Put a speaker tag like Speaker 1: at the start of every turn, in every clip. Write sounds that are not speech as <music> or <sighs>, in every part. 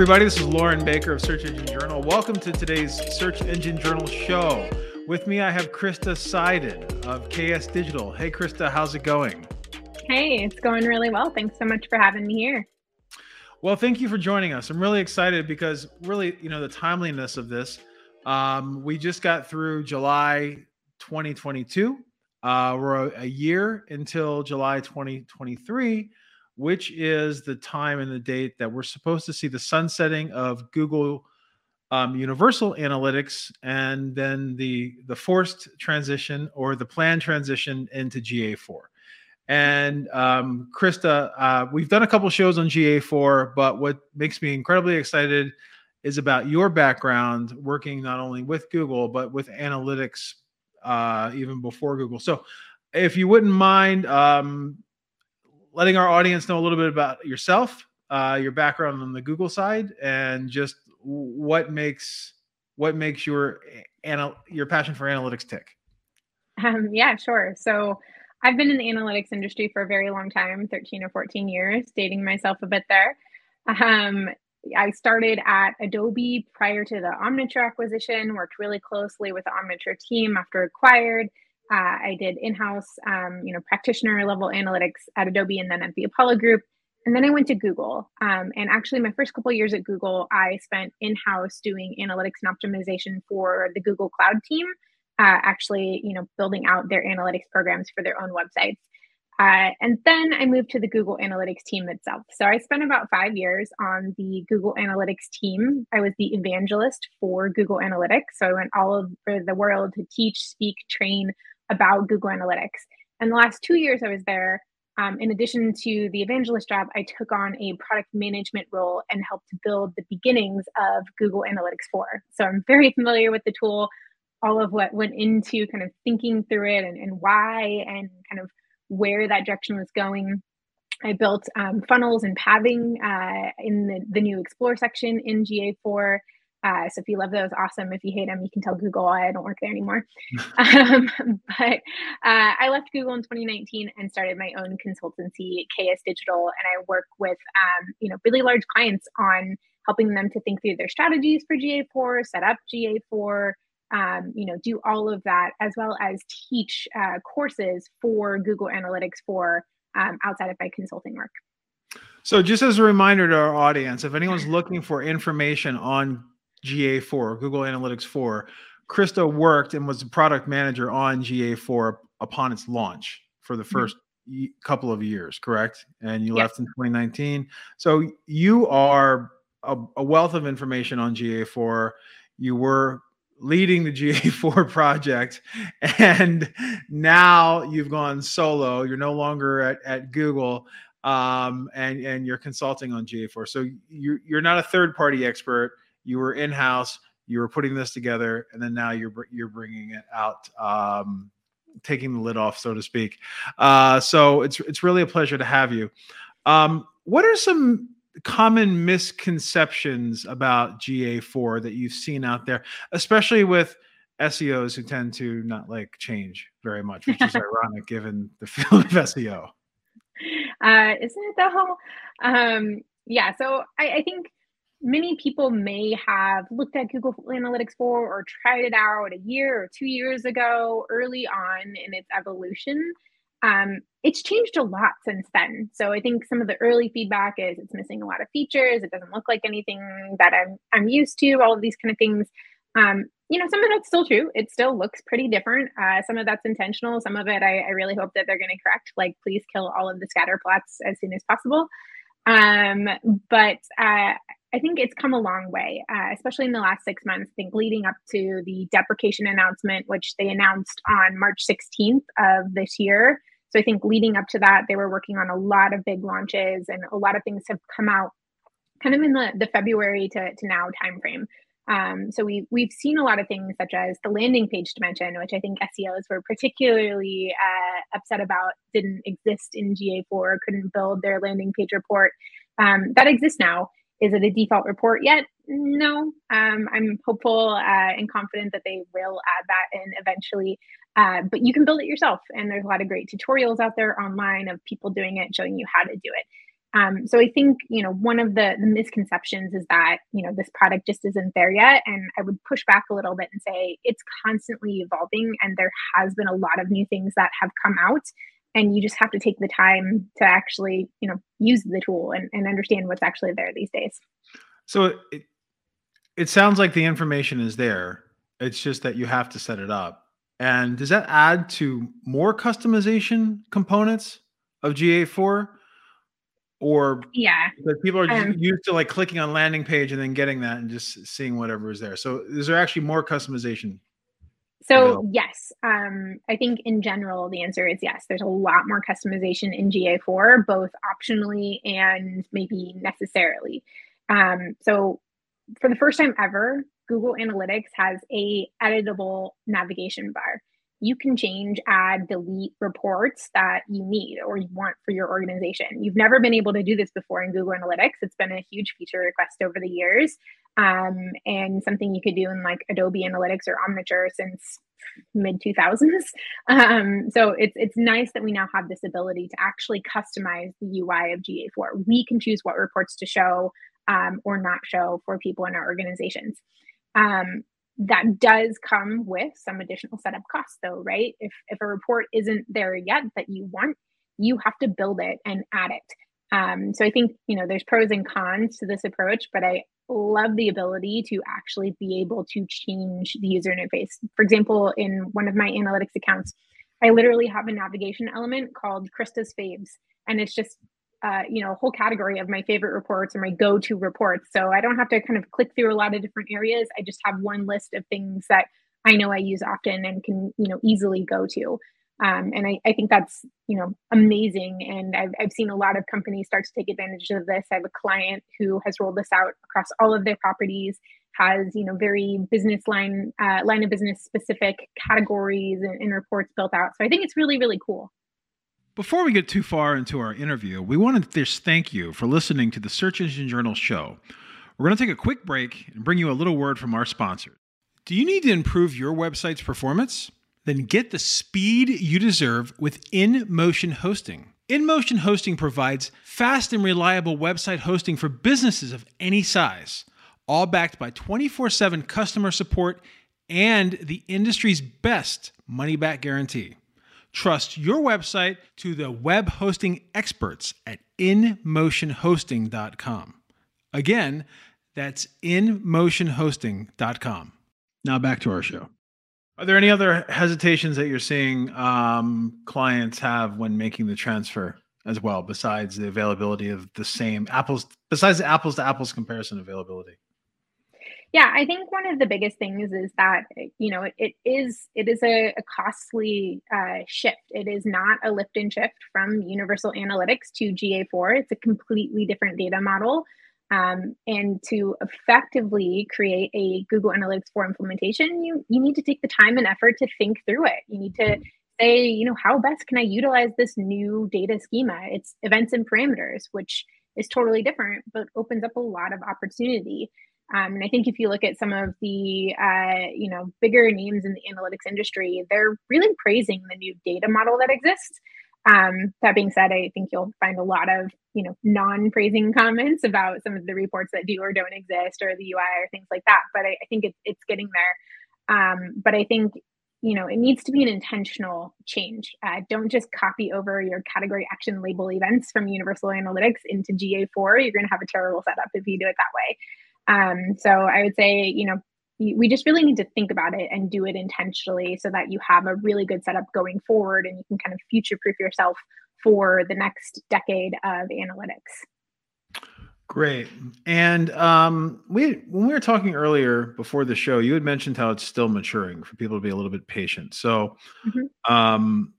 Speaker 1: everybody. This is Loren Baker of Search Engine Journal. Welcome to today's Search Engine Journal show. With me, I have Krista Seiden of KS Digital. Hey, Krista, how's it going?
Speaker 2: Hey, it's going really well. Thanks so much for having me here.
Speaker 1: Well, thank you for joining us. I'm really excited because, really, you know, the timeliness of this. Um, we just got through July 2022. Uh, we're a, a year until July 2023 which is the time and the date that we're supposed to see the sunsetting of Google um, Universal Analytics and then the the forced transition or the planned transition into GA4. And um, Krista, uh, we've done a couple shows on GA4, but what makes me incredibly excited is about your background working not only with Google but with analytics uh, even before Google. So, if you wouldn't mind um, letting our audience know a little bit about yourself, uh, your background on the Google side, and just what makes what makes your anal- your passion for analytics tick.
Speaker 2: Um, yeah, sure. So I've been in the analytics industry for a very long time 13 or 14 years, dating myself a bit there. Um, I started at Adobe prior to the Omniture acquisition, worked really closely with the Omniture team after acquired, uh, I did in-house, um, you know, practitioner level analytics at Adobe and then at the Apollo Group. And then I went to Google. Um, and actually, my first couple years at Google, I spent in-house doing analytics and optimization for the Google Cloud team. Uh, actually, you know, building out their analytics programs for their own websites. Uh, and then I moved to the Google Analytics team itself. So I spent about five years on the Google Analytics team. I was the evangelist for Google Analytics. So I went all over the world to teach, speak, train about Google Analytics. And the last two years I was there, um, in addition to the evangelist job, I took on a product management role and helped build the beginnings of Google Analytics 4. So I'm very familiar with the tool, all of what went into kind of thinking through it and, and why and kind of where that direction was going. I built um, funnels and pathing uh, in the, the new Explore section in GA4. Uh, so if you love those, awesome. If you hate them, you can tell Google I don't work there anymore. <laughs> um, but uh, I left Google in 2019 and started my own consultancy, KS Digital, and I work with um, you know really large clients on helping them to think through their strategies for GA4, set up GA4. Um, you know, do all of that as well as teach uh, courses for Google Analytics for um, outside of my consulting work.
Speaker 1: So, just as a reminder to our audience, if anyone's looking for information on GA4, Google Analytics 4. Krista worked and was a product manager on GA4 upon its launch for the 1st mm-hmm. couple of years, correct? And you yes. left in 2019. So you are a, a wealth of information on GA4. You were leading the GA4 <laughs> project, and now you've gone solo. You're no longer at, at Google, um, and and you're consulting on GA4. So you're you're not a third party expert you were in house, you were putting this together, and then now you're you're bringing it out, um, taking the lid off, so to speak. Uh, so it's it's really a pleasure to have you. Um, what are some common misconceptions about GA4 that you've seen out there, especially with SEOs who tend to not like change very much, which is <laughs> ironic given the field of SEO.
Speaker 2: Uh, isn't it though? Um, yeah, so I, I think many people may have looked at Google Analytics 4 or tried it out a year or two years ago, early on in its evolution. Um, it's changed a lot since then. So I think some of the early feedback is it's missing a lot of features. It doesn't look like anything that I'm I'm used to. All of these kind of things. Um, you know, some of that's still true. It still looks pretty different. Uh, some of that's intentional. Some of it, I, I really hope that they're going to correct. Like, please kill all of the scatter plots as soon as possible. Um, but uh, I think it's come a long way, uh, especially in the last six months. I think leading up to the deprecation announcement, which they announced on March 16th of this year. So I think leading up to that, they were working on a lot of big launches, and a lot of things have come out kind of in the, the February to, to now timeframe. Um, so we we've seen a lot of things such as the landing page dimension, which I think SEOs were particularly uh, upset about, didn't exist in GA4, couldn't build their landing page report. Um, that exists now. Is it a default report yet? No. Um, I'm hopeful uh, and confident that they will add that in eventually. Uh, but you can build it yourself. And there's a lot of great tutorials out there online of people doing it, showing you how to do it. Um, so I think you know one of the, the misconceptions is that you know this product just isn't there yet, and I would push back a little bit and say it's constantly evolving, and there has been a lot of new things that have come out, and you just have to take the time to actually you know use the tool and, and understand what's actually there these days.
Speaker 1: So it, it sounds like the information is there. It's just that you have to set it up. And does that add to more customization components of GA4? or
Speaker 2: yeah
Speaker 1: because people are um, used to like clicking on landing page and then getting that and just seeing whatever is there so is there actually more customization
Speaker 2: so yes um, i think in general the answer is yes. There's a lot more customization in ga4 both optionally and maybe necessarily. Um, so for the first time ever google analytics has a editable navigation bar. You can change, add, delete reports that you need or you want for your organization. You've never been able to do this before in Google Analytics. It's been a huge feature request over the years um, and something you could do in like Adobe Analytics or Omniture since mid 2000s. <laughs> Um, so it's it's nice that we now have this ability to actually customize the UI of GA4. We can choose what reports to show um, or not show for people in our organizations. Um, that does come with some additional setup costs though right if if a report isn't there yet that you want you have to build it and add it um, so i think you know there's pros and cons to this approach but i love the ability to actually be able to change the user interface for example in one of my analytics accounts i literally have a navigation element called krista's faves and it's just uh, you know, a whole category of my favorite reports or my go-to reports. So I don't have to kind of click through a lot of different areas. I just have one list of things that I know I use often and can, you know, easily go to. Um, and I, I think that's, you know, amazing. And I've, I've seen a lot of companies start to take advantage of this. I have a client who has rolled this out across all of their properties, has, you know, very business line, uh, line of business specific categories and, and reports built out. So I think it's really, really cool.
Speaker 1: Before we get too far into our interview, we want to just thank you for listening to the Search Engine Journal show. We're going to take a quick break and bring you a little word from our sponsors. Do you need to improve your website's performance? Then get the speed you deserve with InMotion Hosting. InMotion Hosting provides fast and reliable website hosting for businesses of any size, all backed by 24 7 customer support and the industry's best money back guarantee. Trust your website to the web hosting experts at InMotionHosting.com. Again, that's InMotionHosting.com. Now back to our show. Are there any other hesitations that you're seeing um, clients have when making the transfer as well, besides the availability of the same apples, besides the apples to apples comparison availability?
Speaker 2: yeah i think one of the biggest things is that you know it, it is it is a, a costly uh, shift. It is not a lift and shift from universal analytics to ga4 it's a completely different data model um, and to effectively create a google analytics 4 implementation you you need to take the time and effort to think through it. You need to say you know how best can i utilize this new data schema? It's events and parameters which is totally different but opens up a lot of opportunity. Um, and I think if you look at some of the uh, you know bigger names in the analytics industry, they're really praising the new data model that exists. Um, that being said, I think you'll find a lot of you know non-praising comments about some of the reports that do or don't exist, or the UI or things like that. But I, I think it's it's getting there. Um, but I think you know it needs to be an intentional change. Uh, don't just copy over your category action label events from Universal Analytics into GA4. You're going to have a terrible setup if you do it that way. Um, so I would say, you know, we just really need to think about it and do it intentionally so that you have a really good setup going forward and you can kind of future proof yourself for the next decade of analytics.
Speaker 1: Great. And um, we when we were talking earlier before the show, you had mentioned how it's still maturing for people to be a little bit patient. So, mm-hmm. um,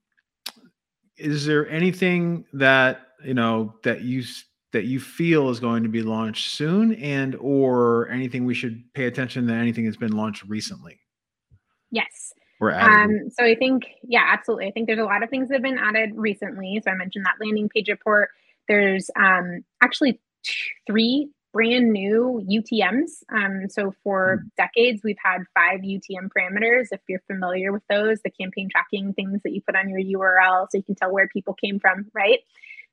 Speaker 1: is there anything that you know that you that you feel is going to be launched soon and or anything we should pay attention to anything that's been launched recently
Speaker 2: yes um, so i think yeah absolutely i think there's a lot of things that have been added recently so i mentioned that landing page report there's um, actually t- three brand new UTMs. Um, so for mm. decades, we've had five UTM parameters. If you're familiar with those, the campaign tracking things that you put on your URL, so you can tell where people came from, right?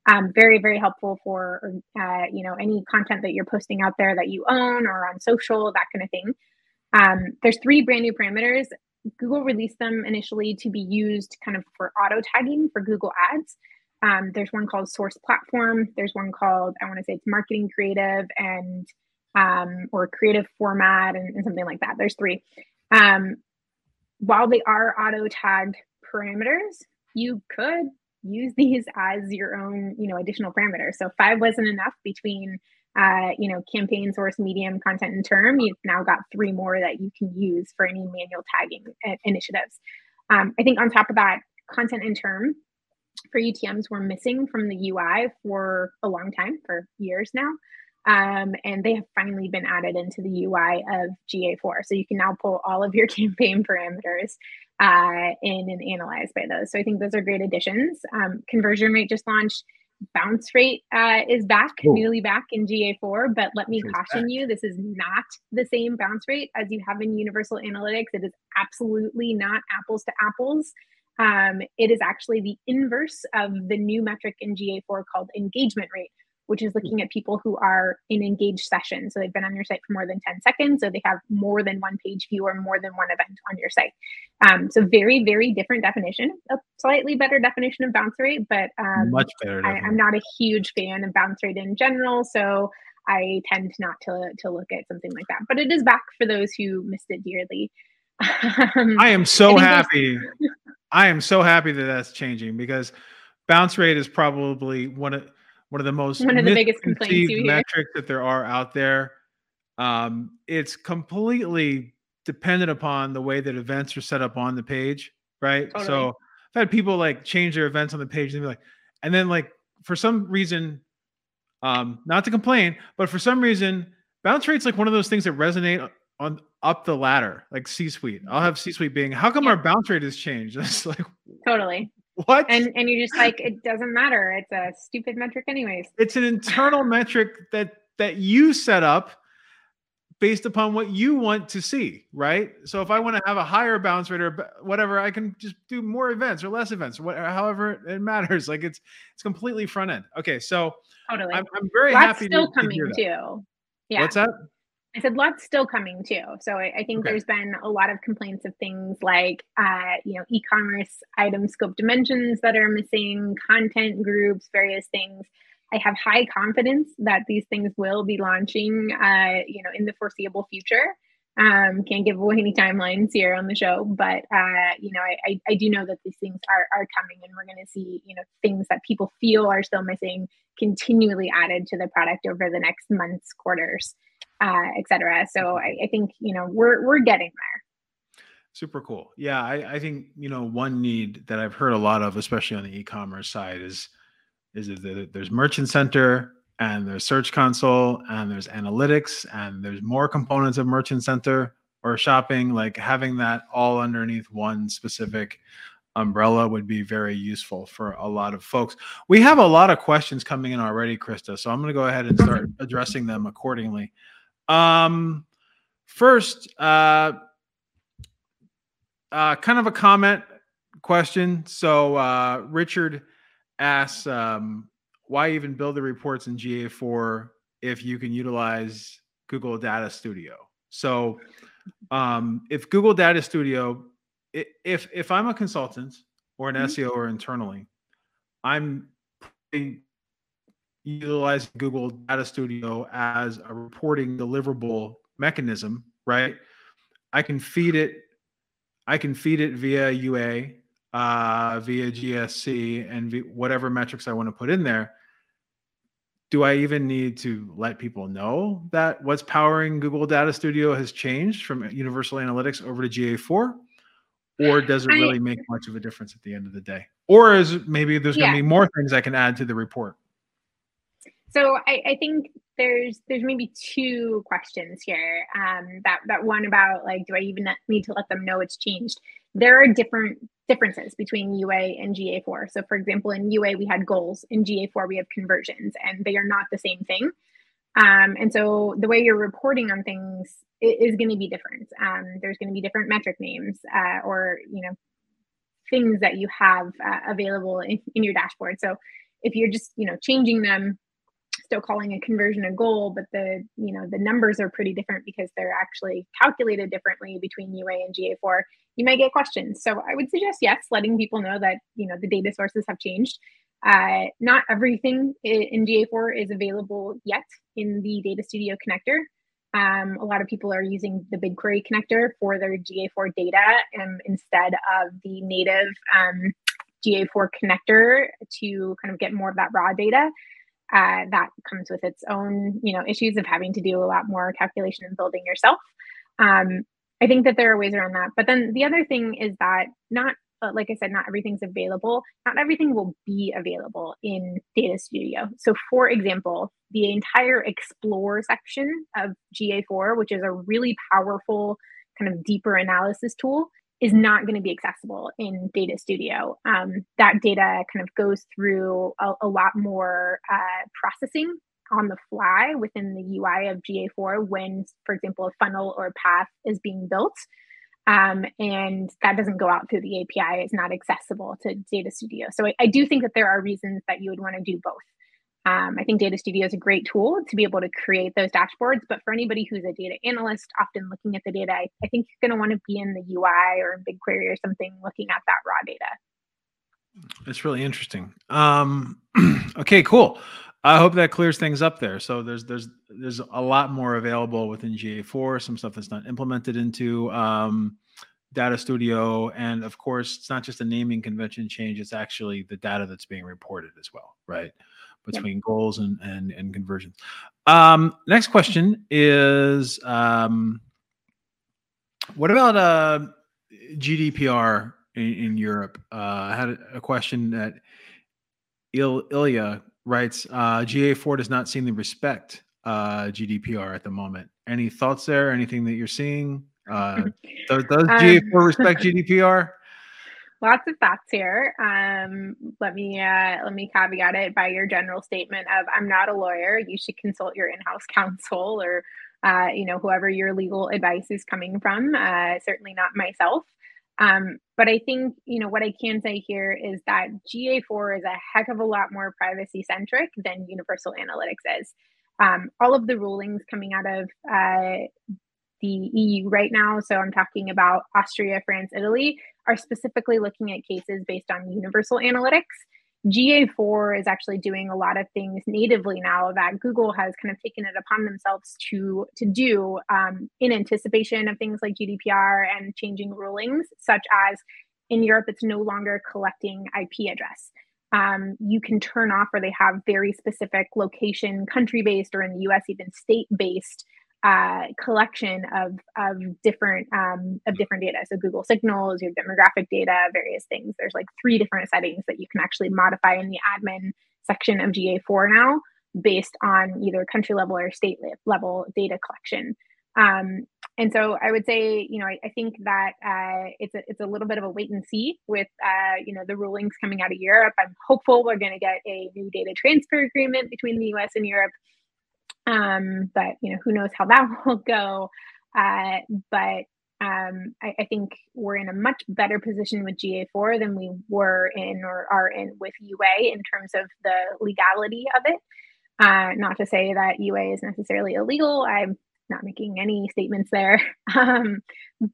Speaker 2: Um, very, very helpful for uh, you know any content that you're posting out there that you own or on social, that kind of thing. Um, there's three brand new parameters. Google released them initially to be used kind of for auto tagging for Google Ads. Um, there's one called Source Platform. There's one called I want to say it's Marketing Creative and um, or Creative Format and, and, something like that. There's three. Um, while they are auto tagged parameters, you could use these <laughs> as your own you know additional parameters. So five wasn't enough between uh, you know campaign source medium content and term you've now got three more that you can use for any manual tagging initiatives um, i think on top of that content and term for UTMs were missing from the UI for a long time, for years now. Um, and they have finally been added into the UI of GA4. So you can now pull all of your <laughs> campaign parameters uh, in and analyze by those. So I think those are great additions. Um, conversion rate just launched. Bounce rate uh, is back, Ooh. newly back in GA4. But let me caution back. you this is not the same bounce rate as you have in Universal Analytics. It is absolutely not apples to apples um, it is actually the inverse of the new metric in GA4 called engagement rate, which is looking at people who are in engaged sessions. So they've been on your site for more than 10 seconds, so they have more than one page view or more than one event on your site. Um, so very, very different definition, a slightly better definition of bounce rate, but um,
Speaker 1: much better.
Speaker 2: I, I'm not a huge fan of bounce rate in general. So I tend not to, to look at something like that. But it is back for those who missed it dearly. <laughs>
Speaker 1: I am so I happy. I am so happy that that's changing because bounce rate is probably one of one of the most
Speaker 2: one of the biggest complaints
Speaker 1: metrics that there are out there. Um, it's completely dependent upon the way that events are set up on the page, right? Totally. So I've had people like change their events on the page and be like, and then like for some reason, um, not to complain, but for some reason, bounce rate's like one of those things that resonate on up the ladder, like C suite. I'll have C suite being, how come yeah. our bounce rate has changed? <laughs> It's like
Speaker 2: totally
Speaker 1: what?
Speaker 2: And and you're just like, it doesn't matter. It's a stupid metric, anyways.
Speaker 1: It's an internal metric that that you set up based upon what you want to see, right? So if I want to have a higher bounce rate or whatever, I can just do more events or less events, whatever, however it matters. Like it's it's completely front end. Okay, so
Speaker 2: totally.
Speaker 1: I'm, I'm very happy
Speaker 2: That's
Speaker 1: happy.
Speaker 2: Still to, coming to too.
Speaker 1: Yeah. What's that?
Speaker 2: I said lots still coming too. So I, I think okay. there's been a lot of complaints of things like, uh, you know, e-commerce item scope dimensions that are missing, content groups, various things. I have high confidence that these things will be launching, uh, you know, in the foreseeable future. Um, can't give away any timelines here on the show, but uh, you know, I, I, I do know that these things are are coming, and we're going to see, you know, things that people feel are still missing continually added to the product over the next months, quarters uh, etc. So mm-hmm. I, I, think you know we're we're getting there.
Speaker 1: Super cool. Yeah, I, I think you know one need that I've heard a lot of, especially on the e-commerce side, is is that there's Merchant Center and there's Search Console and there's analytics and there's more components of Merchant Center or shopping. Like having that all underneath one specific umbrella would be very useful for a lot of folks. We have a lot of questions coming in already, Krista. So I'm going to go ahead and start addressing them accordingly. Um, first, uh, uh, kind of a comment question. So uh, Richard asks, um, why even build the reports in GA4 if you can utilize Google Data Studio? So um, if Google Data Studio, if if I'm a consultant or an mm-hmm. SEO or internally, I'm utilizing Google Data Studio as a reporting deliverable mechanism, right? I can feed it, I can feed it via UA, uh, via GSC, and v- whatever metrics I want to put in there. Do I even need to let people know that what's powering Google Data Studio has changed from Universal Analytics over to GA4? Or does it really make much of a difference at the end of the day? Or is maybe there's yeah. going to be more things I can add to the report?
Speaker 2: So I, I, think there's there's maybe two questions here. Um, that that one about like, do I even need to let them know it's changed? There are different differences between UA and GA4. So for example, in UA we had goals, in GA4 we have conversions, and they are not the same thing. Um, and so the way you're reporting on things is going to be different. Um, there's going to be different metric names uh, or, you know, things that you have uh, available in, in your dashboard. So if you're just, you know, changing them, still calling a conversion a goal, but the, you know, the numbers are pretty different because they're actually calculated differently between UA and GA4, you might get questions. So I would suggest, yes, letting people know that, you know, the data sources have changed. Uh, not everything in GA4 is available yet in the Data Studio connector. Um, a lot of people are using the BigQuery connector for their GA4 data um, instead of the native um, GA4 connector to kind of get more of that raw data. Uh, that comes with its own, you know, issues of having to do a lot more calculation and building yourself. Um, I think that there are ways around that. But then the other thing is that not but like I said, not everything's available. Not everything will be available in Data Studio. So, for example, the entire Explore section of GA4, which is a really powerful kind of deeper analysis tool, is not going to be accessible in Data Studio. Um, that data kind of goes through a, a lot more uh, processing on the fly within the UI of GA4 when, for example, a funnel or path is being built. Um, and that doesn't go out through the API. It's not accessible to Data Studio. So I, I do think that there are reasons that you would want to do both. Um, I think Data Studio is a great tool to be able to create those dashboards. But for anybody who's a data analyst, often looking at the data, I, I think you're going to want to be in the UI or in BigQuery or something looking at that raw data.
Speaker 1: That's really interesting. Um, <clears throat> okay, cool. I hope that clears things up there. So there's there's there's a lot more available within GA4, some stuff that's not implemented into um, Data Studio, and of course, it's not just a naming convention change; it's actually the data that's being reported as well, right? Between yep. goals and and, and conversions. Um, next question is, um, what about uh, GDPR in, in Europe? Uh, I had a question that Il- Ilya writes uh, GA4 does not seem to respect uh, GDPR at the moment. Any thoughts there? Anything that you're seeing? <laughs> Uh, does, does um, GA4 respect GDPR?
Speaker 2: Lots of thoughts here. Um, let me uh, let me caveat it by your general statement of I'm not a lawyer. You should consult your in-house <laughs> counsel or uh, you know whoever your legal advice is coming from. Uh, certainly not myself. Um, but I think, you know, what I can say here is that GA4 is a heck of a lot more privacy centric than Universal Analytics is. Um, all of the rulings coming out of uh, the EU right now, so I'm talking about Austria, France, Italy, are specifically looking at cases based on Universal Analytics. GA4 is actually doing a lot of things natively now that Google has kind of taken it upon themselves to to do um, in anticipation of things like GDPR and changing rulings, such as in Europe, it's no longer collecting IP address. Um, you can turn off, or they have very specific location, country based, or in the US, even state based uh, collection of of different um, of different data. So Google Signals, your demographic data, various things. There's like three different settings that you can actually modify in the admin section of GA4 now, based on either country level or state level data collection. Um, and so I would say, you know, I, I think that uh, it's a it's a little bit of a wait and see with uh, you know the rulings coming out of Europe. I'm hopeful we're going to get a new data transfer agreement between the U.S. and Europe um, but you know, who knows how that <laughs> will go. Uh, but um, I, I, think we're in a much better position with GA4 than we were in or are in with UA in terms of the legality of it. Uh, not to say that UA is necessarily illegal. I'm not making any statements there. <laughs> Um,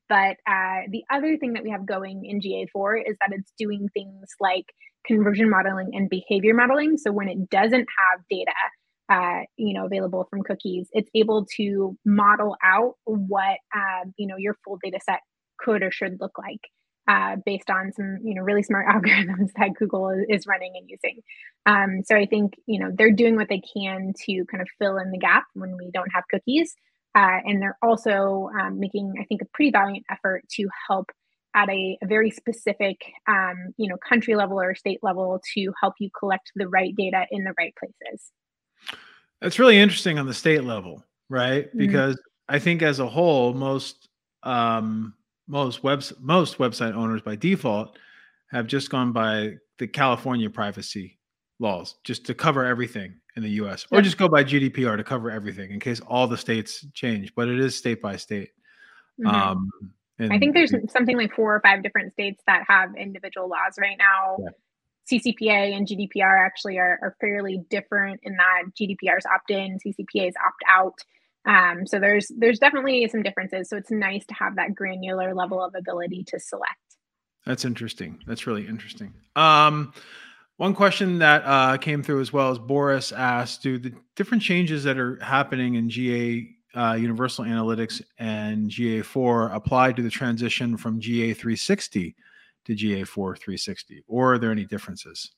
Speaker 2: but uh, the other thing that we have going in GA4 is that it's doing things like conversion modeling and behavior modeling. So when it doesn't have data, uh, you know available from cookies it's able to model out what uh, you know your full data set could or should look like uh, based on some you know really smart <laughs> algorithms that google is running and using. Um, so i think you know they're doing what they can to kind of fill in the gap when we don't have cookies uh, and they're also um, making i think a pretty valiant effort to help at a, a very specific um, you know country level or state level to help you collect the right data in the right places
Speaker 1: that's really interesting on the state level, right? Mm-hmm. Because I think as a whole, most um, most webs most website owners by default have just gone by the California privacy laws just to cover everything. in the US, or just go by GDPR to cover everything in case all the states change, but it is state by state.
Speaker 2: Mhm.
Speaker 1: Um, and
Speaker 2: I think there's something like four or five different states that have individual laws right now.
Speaker 1: Yeah.
Speaker 2: CCPA and GDPR actually are, are fairly different in that GDPR is opt in, CCPA is opt out. Um, so there's there's definitely some differences. So it's nice to have that granular level of ability to select.
Speaker 1: That's interesting. That's really interesting. Um, one question that uh, came through as well as Boris asked: Do the different changes that are happening in GA uh, Universal Analytics and GA4 apply to the transition from GA360 to GA4 360, or are there any differences?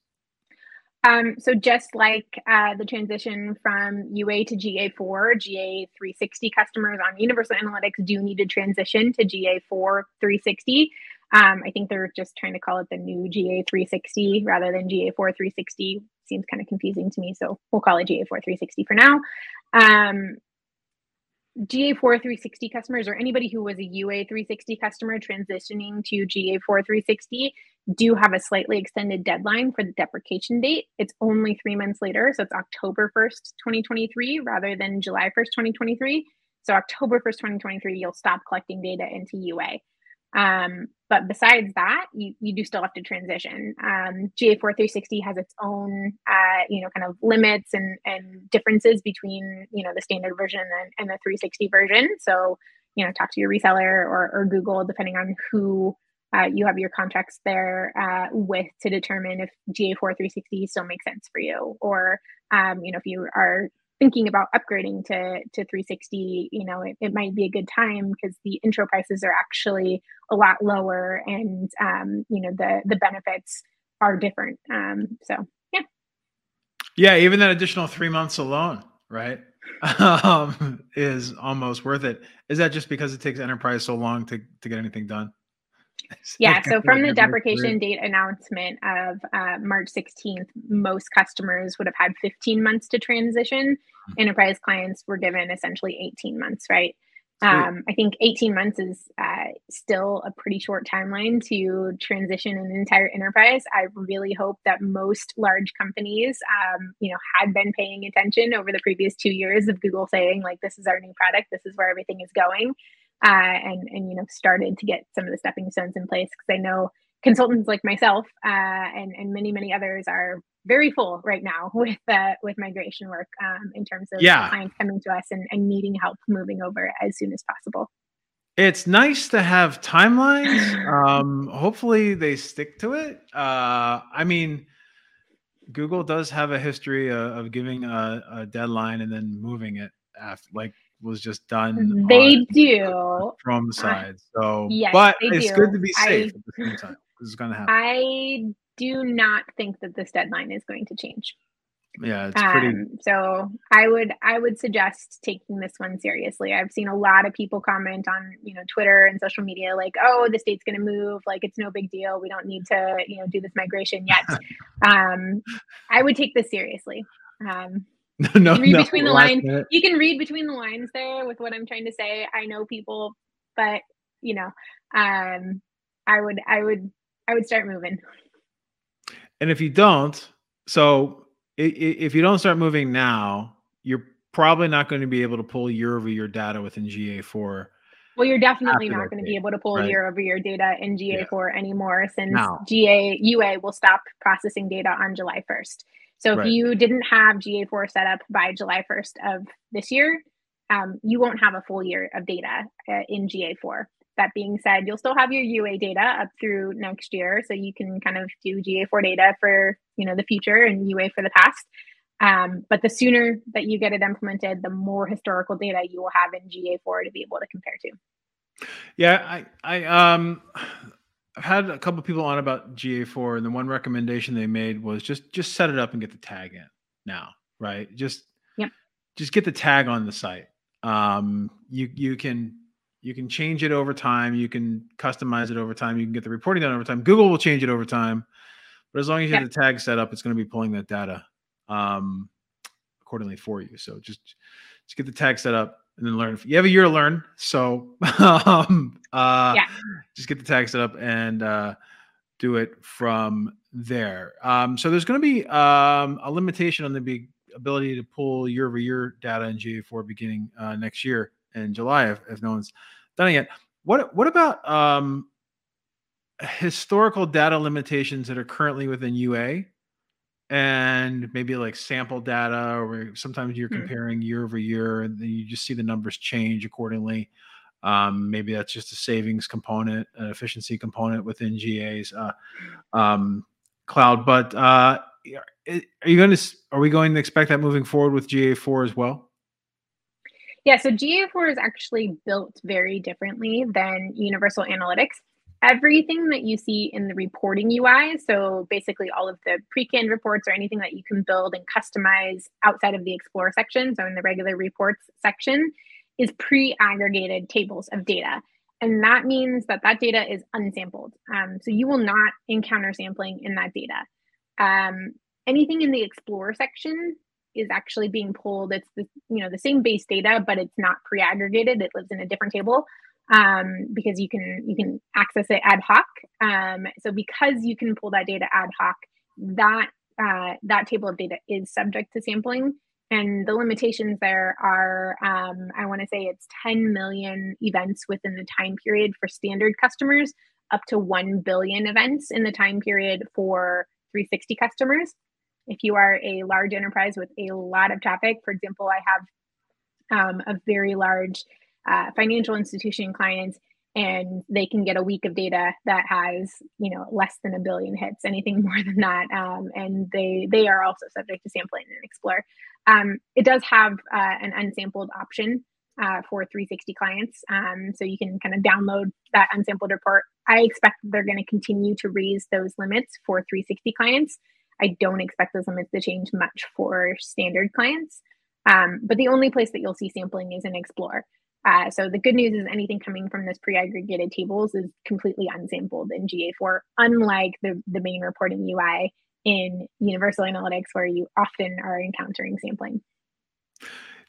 Speaker 2: Um, so just like uh, the transition from UA to GA4, GA360 customers on Universal Analytics do need to transition to GA4 360. Um, I think they're just trying to call it the new GA360 rather than GA4 360. Seems kind of confusing to me, so we'll call it GA4 360 for now. Um, GA4 360 customers or anybody who was a UA 360 customer transitioning to GA4 360 do have a slightly extended deadline for the deprecation date. It's only three months later. So it's October 1st, 2023, rather than July 1st, 2023. So October 1st, 2023, you'll stop collecting data into UA. Um, but besides that, you, you do still have to transition. Um, GA4 360 has its own, uh, you know, kind of limits and, and differences between, you know, the standard version and, and the 360 version. So, you know, talk to your reseller or, or Google, depending on who uh, you have your contracts there uh, with to determine if GA4 360 still makes sense for you, or um, you know if you are thinking about upgrading to to 360 you know it, it might be a good time because the intro prices are actually a lot lower and um, you know the the benefits are different um, so yeah
Speaker 1: Yeah, even that additional three months alone, right, <laughs> um, is almost worth it. Is that just because it takes enterprise so long to to get anything done?
Speaker 2: Yeah, so from the deprecation date announcement of uh, March 16th, most customers would have had 15 months to transition.
Speaker 1: Mm-hmm.
Speaker 2: Enterprise clients were given essentially 18 months, right? Um, I think 18 months is uh, still a pretty short timeline to transition an entire enterprise. I really hope that most large companies, um, you know, had been paying attention over the previous two years of Google saying like, "This is our new product. This is where everything is going," uh, and and you know, started to get some of the stepping stones in place because I know consultants like myself uh, and and many many others are very full right now <laughs> with uh, with migration work um, in terms of
Speaker 1: Yeah.
Speaker 2: clients coming to us and, and needing help moving over as soon as possible.
Speaker 1: It's nice to have timelines. <laughs> um, hopefully they stick to it. Uh, I mean, Google does have a history of, of giving a, a deadline and then moving it after, like was just done.
Speaker 2: They
Speaker 1: on-
Speaker 2: do.
Speaker 1: from the side. So,
Speaker 2: yes,
Speaker 1: but it's
Speaker 2: do.
Speaker 1: good to be
Speaker 2: I-
Speaker 1: safe at the same time. This is going to happen.
Speaker 2: I do not think that this deadline is going to change.
Speaker 1: yeah, it's pretty.
Speaker 2: Um, so I would I would suggest taking this one seriously. I've seen a lot of people comment on you know Twitter and social media like, oh, the state's going to move, like it's no big deal. We don't need to you know do this migration yet. <laughs> um, I would take this seriously. Um, <laughs>
Speaker 1: no,
Speaker 2: read
Speaker 1: no,
Speaker 2: between the lines.
Speaker 1: minute.
Speaker 2: you can read between the lines there with what I'm trying to say. I know people, but you know, um, I would I would I would start moving.
Speaker 1: And if you don't, so if you don't start moving now, you're probably not going to be able to pull year over year data within GA4.
Speaker 2: Well, you're definitely not going to be able to pull
Speaker 1: right.
Speaker 2: year over year data in GA4 anymore since
Speaker 1: Now.
Speaker 2: GA UA will stop processing data on July 1st. So if
Speaker 1: Right.
Speaker 2: you didn't have GA4 set up by July 1st of this year, um, you won't have a full year of data uh, in GA4. That being said, you'll still have your UA data up through next year, so you can kind of do GA4 data for you know the future and UA for the past. Um, but the sooner that you get it implemented, the more historical data you will have in GA4 to be able to compare to.
Speaker 1: Yeah, I, I, um, I've had a couple people on about GA4, and the one recommendation they made was just just set it up and get the tag in now, right? Just
Speaker 2: Yep.
Speaker 1: just get the tag on the site. Um, you you can you can change it over time. You can customize it over time. You can get the reporting done over time. Google will change it over time, but as long as you
Speaker 2: Yep.
Speaker 1: have the tag set up, it's going to be pulling that data um, accordingly for you. So just just get the tag set up and then learn. If you have a year to learn, so <laughs> um, uh,
Speaker 2: Yeah.
Speaker 1: just get the tag set up and uh, do it from there. Um, so there's going to be um, a limitation on the big ability to pull year over year data in GA4 beginning uh, next year in July, if, if no one's done it yet. What what about um, historical data limitations that are currently within UA? And maybe like sample data or sometimes you're hmm. comparing year over year and then you just see the numbers change accordingly. Um, maybe that's just a savings component an efficiency component within ga's uh, um, cloud but uh, are you going to are we going to expect that moving forward with ga4 as well?
Speaker 2: Yeah so ga4 is actually built very differently than universal analytics everything that you see in the reporting UI. So basically, all of the pre-canned reports or anything that you can build and customize outside of the Explore section, so in the regular reports section, is pre-aggregated tables of data. And that means that that data is unsampled. Um, so you will not encounter sampling in that data. Um, anything in the Explore section is actually being pulled. It's the you know the same base data, but it's not pre-aggregated. It lives in a different table um, because you can you can access it ad hoc. Um, so because you can pull that data ad hoc, that uh, that table of data is subject to sampling. And the limitations there are, um, I want to say it's 10 million events within the time period for standard customers, up to 1 billion events in the time period for 360 customers. If you are a large enterprise with a lot of traffic, for example, I have um, a very large uh, financial institution clients and they can get a week of data that has you know less than a billion hits anything <laughs> more than that um, and they they are also subject to sampling and explore. Um, it does have uh, an unsampled option uh, for 360 clients. Um, so you can kind of download that unsampled report. I expect they're going to continue to raise those limits for 360 clients. I don't expect those limits to change much for standard clients. Um, but the only place that you'll see sampling is in explore uh, so the good news is anything coming from this pre-aggregated tables is completely unsampled in GA4, unlike the, the main reporting UI in Universal Analytics, where you often are encountering sampling.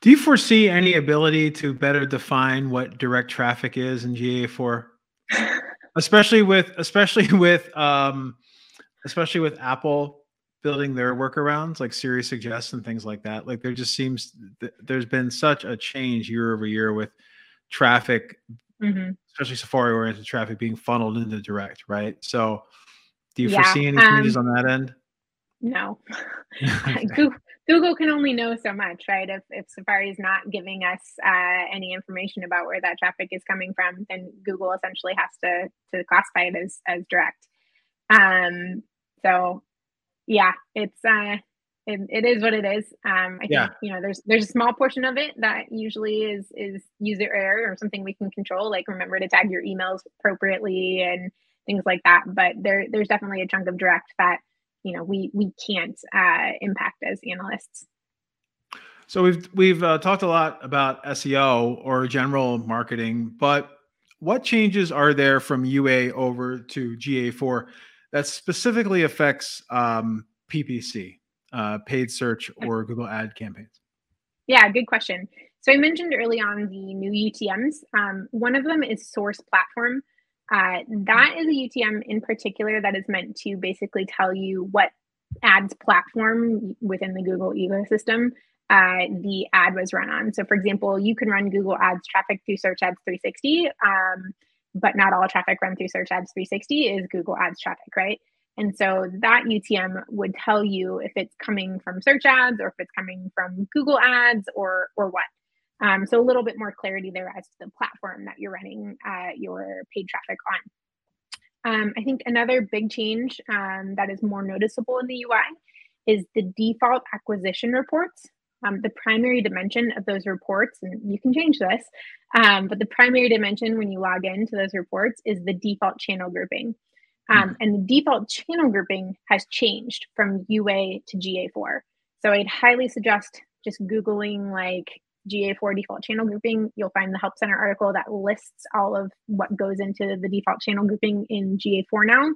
Speaker 1: Do you foresee any ability to better define what direct traffic is in GA4? <laughs> especially with especially with um, especially with Apple building their workarounds like Siri suggests and things like that. Like there just seems th- there's been such a change year over year with traffic, mm-hmm. especially Safari oriented traffic being funneled into direct, right? So do you yeah, foresee any changes um, on that end?
Speaker 2: No. <laughs> <laughs> Google, Google can only know so much, right? If, if Safari is not giving us uh, any information about where that traffic is coming from, then Google essentially has to, to classify it as, as direct. Um, so yeah, it's uh, it, it is what it is. Um, I yeah. think you know there's there's a small portion of it that usually is is user error or something we can control, like remember to tag your emails appropriately and things like that. But there there's definitely a chunk of direct that you know we we can't uh, impact as analysts.
Speaker 1: So we've we've uh, talked a lot about SEO or general marketing, but what changes are there from UA over to GA4 that specifically affects um, PPC, uh, paid search or Google ad campaigns?
Speaker 2: Yeah, good question. So I mentioned early on the new UTMs. Um, one of them is Source Platform. Uh, that is a UTM in particular that is meant to basically tell you what ads platform within the Google ecosystem uh, the ad was run on. So, for example, you can run Google Ads traffic through Search Ads 360. Um, but not all traffic run through Search Ads 360 is Google Ads traffic, right? And so that UTM would tell you if it's coming from search ads or if it's coming from Google ads or or what. Um, so a little bit more clarity there as to the platform that you're running uh, your paid traffic on. Um, I think another big change um, that is more noticeable in the UI is the default acquisition reports um, the primary dimension of those reports, and you can change this, um, but the primary dimension when you log into those reports is the default channel grouping. Um, and the default channel grouping has changed from UA to GA4. So I'd highly suggest just Googling like GA4 default channel grouping. You'll find the Help Center article that lists all of what goes into the default channel grouping in GA4 now.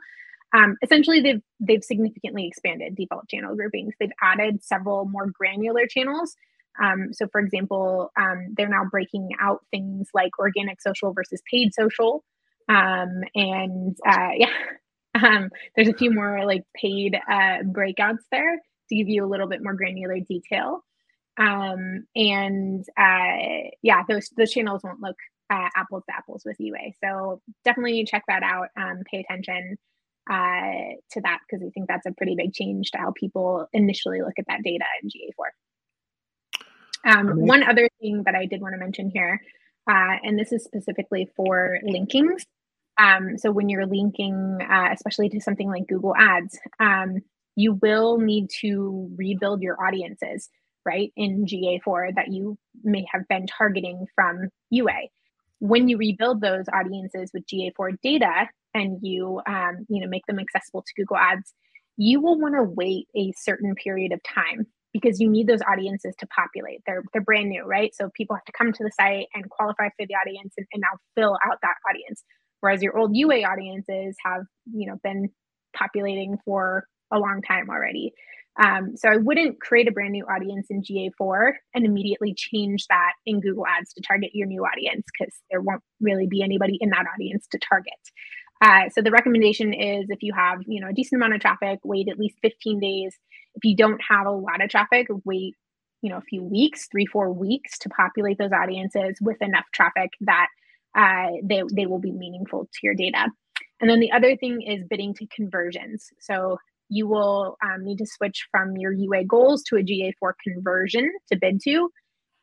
Speaker 2: Um, essentially, they've they've significantly expanded default channel groupings. They've added several more granular channels. Um, so, for example, um, they're now breaking out things like organic social versus paid social, um, and uh, <laughs> yeah, um, there's a few more like paid uh, breakouts there to give you a little bit more granular detail. Um, and uh, yeah, those those channels won't look uh, apples to apples with UA. So definitely check that out. Pay attention uh, to that because I think that's a pretty big change to how people initially look at that data in GA4. Um, one other thing that I did want to mention here, uh, and this is specifically for linkings. Um, so when you're linking, uh, especially to something like Google Ads, um, you will need to rebuild your audiences, right, in GA4 that you may have been targeting from UA. When you rebuild those audiences with GA4 data and you, um, you know, make them accessible to Google Ads, you will want to wait a certain period of time because you need those audiences to populate. They're they're brand new, right? So people have to come to the site and qualify for the audience and, and now fill out that audience. Whereas your old UA audiences have, you know, been populating for a long time already. Um, so I wouldn't create a brand new audience in GA4 and immediately change that in Google Ads to target your new audience because there won't really be anybody in that audience to target. Uh, so the recommendation is if you have you know a decent amount of traffic, wait at least 15 days. If you don't have a lot of traffic, wait you know a few weeks, three four weeks to populate those audiences with enough traffic that uh, they they will be meaningful to your data. And then the other thing is bidding to conversions. So you will um, need to switch from your UA goals to a GA4 conversion to bid to.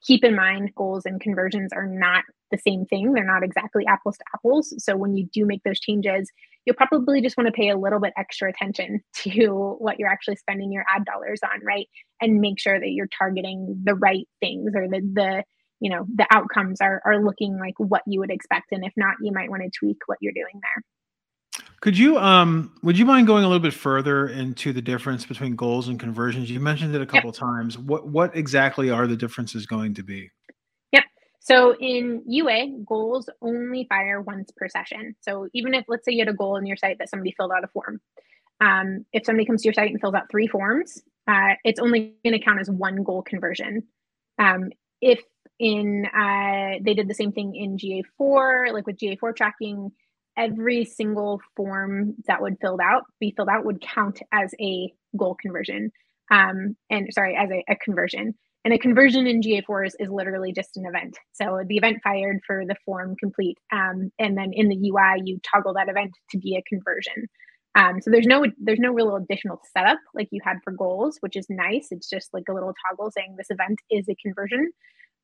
Speaker 2: Keep in mind, goals and conversions are not the same thing. They're not exactly apples to apples. So when you do make those changes, you'll probably just want to pay a little bit extra attention <laughs> to what you're actually spending your ad dollars on, right? And make sure that you're targeting the right things or the the you know the outcomes are are looking like what you would expect. And if not, you might want to tweak what you're doing there.
Speaker 1: Could you um would you mind going a little bit further into the difference between goals and conversions? You mentioned it a couple yep. times. What what exactly are the differences going to be?
Speaker 2: Yep. So in UA, goals only fire once per session. So even if let's say you had a goal in your site that somebody filled out a form, um, if somebody comes to your site and fills out three forms, uh, it's only going to count as one goal conversion. Um, if in uh, they did the same thing in GA4, like with GA4 tracking, every single form that would filled out be filled out would count as a goal conversion. Um, and sorry as a, a, conversion. And a conversion in ga4 is, is literally just an event. So the event fired for the form complete um, and then in the ui you toggle that event to be a conversion. Um, so there's no there's no real additional setup like you had for goals which is nice. It's just like a little toggle saying this event is a conversion.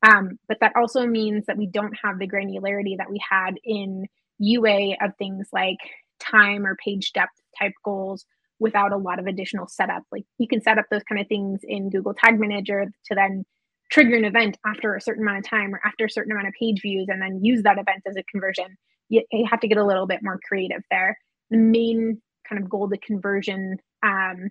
Speaker 2: Um, but that also means that we don't have the granularity that we had in UA of things like time or page depth type goals without a lot of additional setup. Like you can set up those kind of things in Google Tag Manager to then trigger an event after a certain amount of time or after a certain amount of page views and then use that event as a conversion. You, you have to get a little bit more creative there. The main kind of goal to conversion um,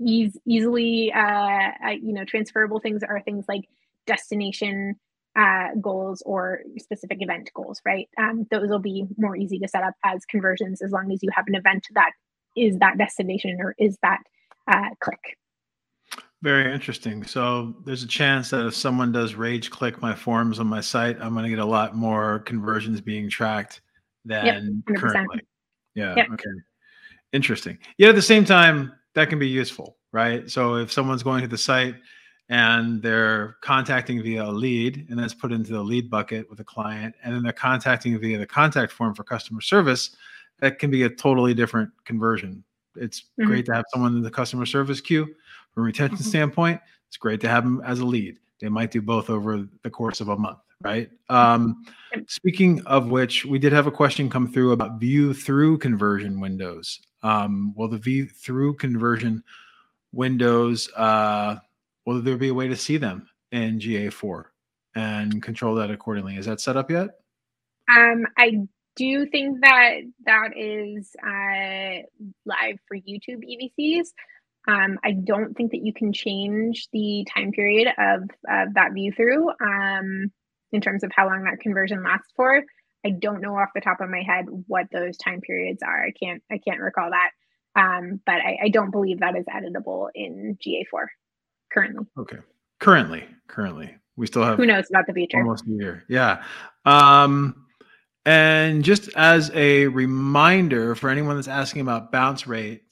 Speaker 2: ease, easily uh, uh, you know transferable things are things like destination uh, goals or specific event goals, right? Um, those will be more easy to set up as conversions as long as you have an event that is that destination or is that uh, click.
Speaker 1: Very interesting. So there's a chance that if someone does rage click my forms on my site, I'm going to get a lot more conversions being tracked than yep, currently. Yeah. Yep. Okay. Interesting. Yet at the same time, that can be useful, right? So if someone's going to the site and they're contacting via a lead and that's put into the lead bucket with a client and then they're contacting via the contact form for customer service that can be a totally different conversion. It's mm-hmm. great to have someone in the customer service queue from a retention mm-hmm. standpoint. It's great to have them as a lead. They might do both over the course of a month right? Um, speaking of which we did have a question come through about view through conversion windows. Um, well the view through conversion windows uh, will there be a way to see them in GA4 and control that accordingly? Is that set up yet?
Speaker 2: Um, I do think that that is uh, live for YouTube EVCs. Um, I don't think that you can change the time period of, of that view through um, in terms of how long that conversion lasts for. I don't know off the top of my head what those time periods are. I can't I can't recall that. Um, but I, I, don't believe that is editable in GA4 currently.
Speaker 1: Okay. Currently, currently, we still have
Speaker 2: who knows about the future.
Speaker 1: Almost a year. Yeah. Um, and just as a reminder for anyone that's asking about bounce rate,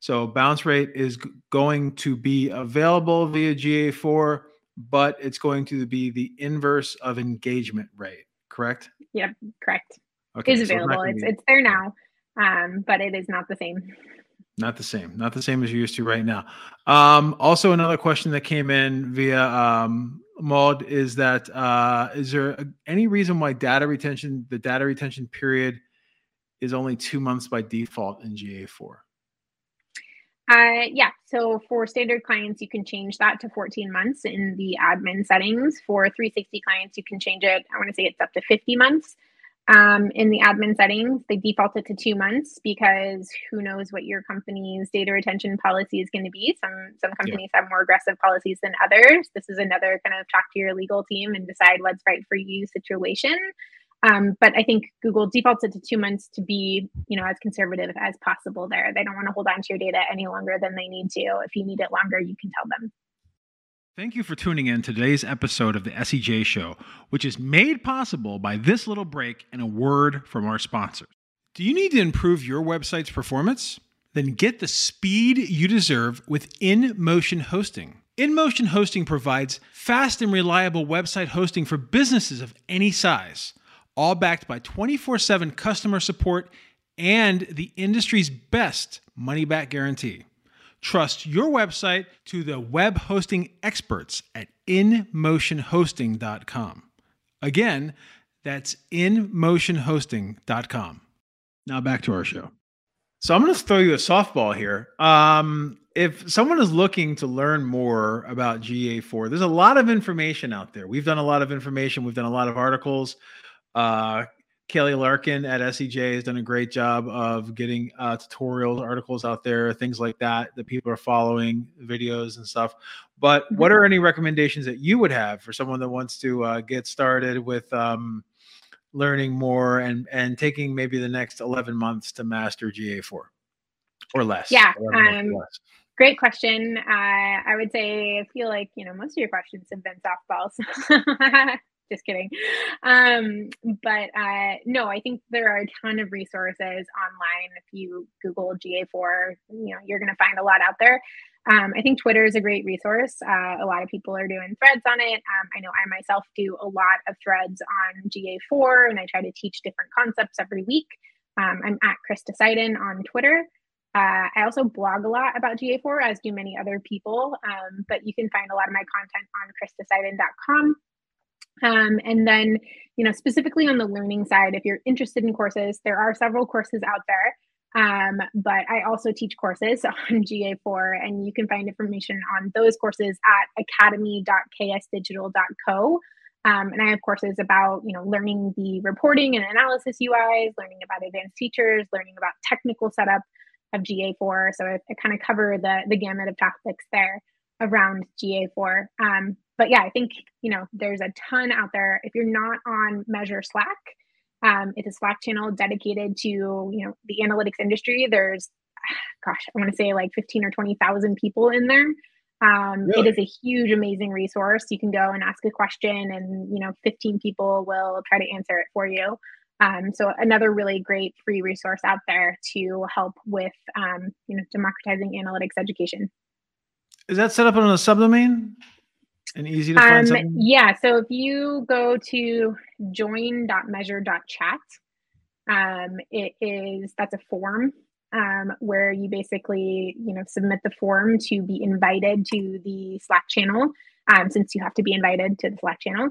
Speaker 1: So bounce rate is going to be available via GA4, but it's going to be the inverse of engagement rate, correct?
Speaker 2: Yep, correct. Okay, is available. it's, it's, it's there now, um, but it is not the same.
Speaker 1: Not the same. Not the same as you're used to right now. Um, also, another question that came in via um, Maud is that uh, is there any reason why data retention, the data retention period, is only two months by default in GA4?
Speaker 2: Uh, yeah, so for standard clients, you can change that to 14 months in the admin settings. For 360 clients, you can change it, I want to say it's up to 50 months. Um, in the admin settings, they default it to two months because who knows what your company's data retention policy is going to be. Some some companies yeah. have more aggressive policies than others. This is another kind of talk to your legal team and decide what's right for you situation. Um, but I think Google defaults it to two months to be, you know, as conservative as possible there. They don't want to hold on to your data any longer than they need to. If you need it longer, you can tell them.
Speaker 1: Thank you for tuning in to today's episode of the SEJ Show, which is made possible by this little break and a word from our sponsors. Do you need to improve your website's performance? Then get the speed you deserve with InMotion Hosting. InMotion Hosting provides fast and reliable website hosting for businesses of any size, all backed by 24 7 customer support and the industry's best money back guarantee. Trust your website to the web hosting experts at InMotionHosting.com. Again, that's InMotionHosting.com. Now back to our show. So I'm going to throw you a softball here. Um, if someone is looking to learn more about GA4, there's a lot of information out there. We've done a lot of information. We've done a lot of articles. Uh, Kelly Larkin at SEJ has done a great job of getting uh, tutorials, articles out there, things like that that people are following, videos and stuff. But what mm-hmm. are any recommendations that you would have for someone that wants to uh, get started with um, learning more and and taking maybe the next 11 months to master GA4 or less?
Speaker 2: Yeah. Um, less? Great question. Uh, I would say I feel like you know most of your questions have been softballs. <laughs> just kidding. Um, but uh, no, I think there are a ton of resources online. If you Google GA4, you know, you're going to find a lot out there. Um, I think Twitter is a great resource. Uh, a lot of people are doing threads on it. Um, I know I myself do a lot of threads on GA4, and I try to teach different concepts every week. Um, I'm at Krista Seiden on Twitter. Uh, I also blog a lot about GA4, as do many other people. Um, but you can find a lot of my content on KristaSeiden.com. Um, and then, you know, specifically on the learning side, if you're interested in courses, there are several courses out there. Um, but I also teach courses <laughs> on GA4, and you can find information on those courses at academy.ksdigital.co. Um, and I have courses about, you know, learning the reporting and analysis UIs, learning about advanced features, learning about technical setup of GA4. So I, I kind of cover the the gamut of topics there around GA4. Um, but yeah, I think you know there's a ton out there. If you're not on Measure Slack, um, it's a Slack channel dedicated to you know the analytics industry. There's, <sighs> gosh, I want to say like 15 or 20 thousand people in there. Um, really? It is a huge, amazing resource. You can go and ask a question, and you know, 15 people will try to answer it for you. Um, so another really great free resource out there to help with um, you know democratizing analytics education.
Speaker 1: Is that set up on a subdomain? And easy to find um, something?
Speaker 2: Yeah. So if you go to join.measure.chat, um, it is that's a form um, where you basically you know submit the form to be invited to the Slack channel. Um, since you have to be invited to the Slack channel,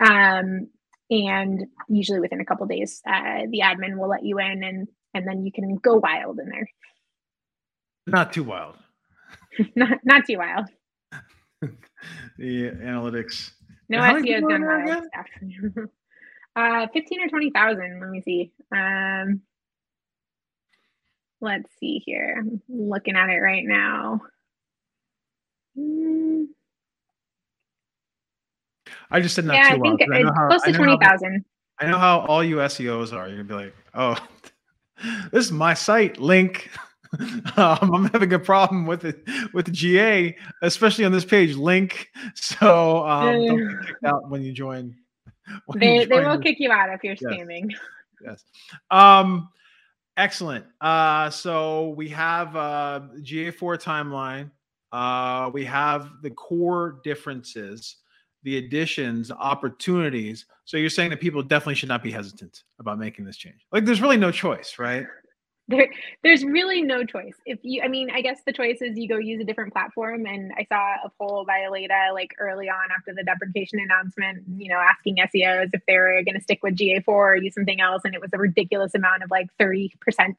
Speaker 2: um, and usually within a couple days, uh, the admin will let you in, and and then you can go wild in there.
Speaker 1: Not too wild. <laughs>
Speaker 2: not not too wild. <laughs> <laughs>
Speaker 1: the analytics.
Speaker 2: No SEO is done well. <laughs> uh, fifteen or twenty thousand. Let me see. Um, let's see here. I'm looking at it right now. Mm.
Speaker 1: I just said not
Speaker 2: yeah, I think it's I close to twenty thousand.
Speaker 1: I know how all you SEOs are. You're gonna be like, oh, <laughs> this is my site link. <laughs> um, I'm having a problem with it with the GA, especially on this page link. <laughs> So um, don't get kicked out when you join. <laughs>
Speaker 2: When they you join they will kick you out if you're yes.
Speaker 1: Yes. Um, Excellent. Uh, so we have uh, GA4 timeline. Uh, we have the core differences, the additions, opportunities. So you're saying that people definitely should not be hesitant about making this change. Like there's really no choice, right?
Speaker 2: There there's really no choice. If you i mean i guess the choice is you go use a different platform and i saw a poll by Aleyda like early on after the deprecation announcement you know asking seos if they were going to stick with ga4 or use something else and it was a ridiculous amount of like 30%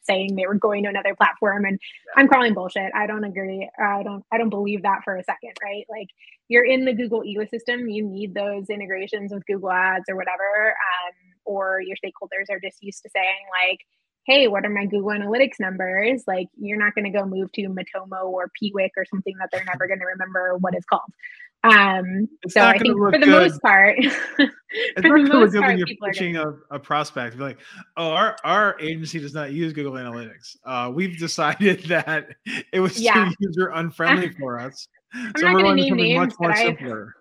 Speaker 2: saying they were going to another platform and i'm calling bullshit. I don't agree. I don't i don't believe that for a second right? Like you're in the google ecosystem you need those integrations with google ads or whatever um, or your stakeholders are just used to saying like hey, what are my Google Analytics numbers? Like, you're not going to go move to Matomo or Piwik or something that they're never going to remember what it's called. Um, so I think for the good. <laughs> most part,
Speaker 1: it's not going to look good when you're pitching a, a prospect. Be like, oh, our, our agency does not use Google Analytics. Uh, we've decided <laughs> that it was yeah. too user unfriendly <laughs> for us.
Speaker 2: I'm so we're going to name names, much more simpler.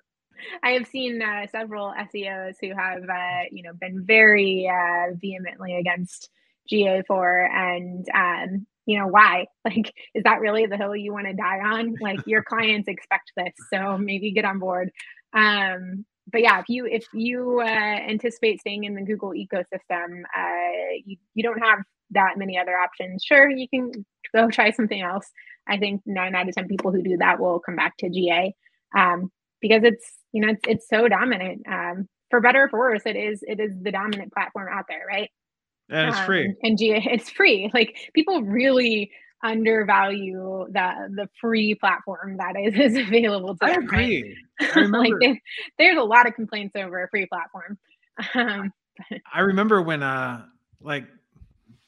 Speaker 2: I have seen uh, several SEOs who have, uh, you know, been very uh, vehemently against GA4 and um, you know why? <laughs> Like is that really the hill you want to die on? <laughs> Like your clients expect this so maybe get on board. Um but yeah if you if you uh, anticipate staying in the google ecosystem uh you, you don't have that many other options sure you can go try something else. I think nine out of ten people who do that will come back to ga um because it's you know it's, it's so dominant. Um for better or for worse it is it is the dominant platform out there right
Speaker 1: and it's um, free.
Speaker 2: And it's free. Like people really undervalue the the free platform that is, <laughs> is available to
Speaker 1: I
Speaker 2: them.
Speaker 1: Agree.
Speaker 2: Right? I <laughs> like they, there's a lot of complaints over a free platform. Um,
Speaker 1: I remember when uh like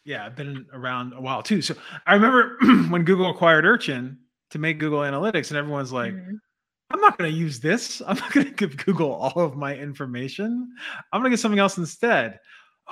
Speaker 1: yeah, I've been around a while too. So I remember <clears throat> when Google acquired Urchin to make Google Analytics, and everyone's like, mm-hmm. I'm not going to use this. <laughs> I'm not going to give Google all of my information. I'm going to get something else instead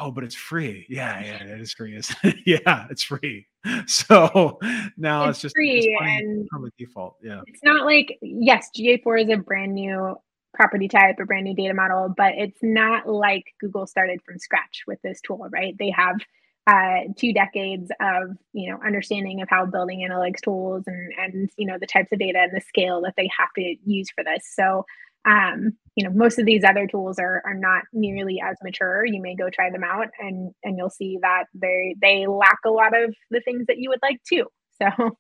Speaker 1: oh, but it's free. Yeah, yeah, <laughs> it is free. <laughs> yeah, it's free. <laughs> So now it's, it's just
Speaker 2: free it's and
Speaker 1: from the default. Yeah.
Speaker 2: It's not like yes, GA4 is a brand new property type, a brand new data model, but it's not like Google started from scratch with this tool, right? They have uh, two decades of you know understanding of how building analytics tools and and you know the types of data and the scale that they have to use for this. So um, you know most of these other tools are are not nearly as mature you may go try them out and and you'll see that they they lack a lot of the things that you would like too so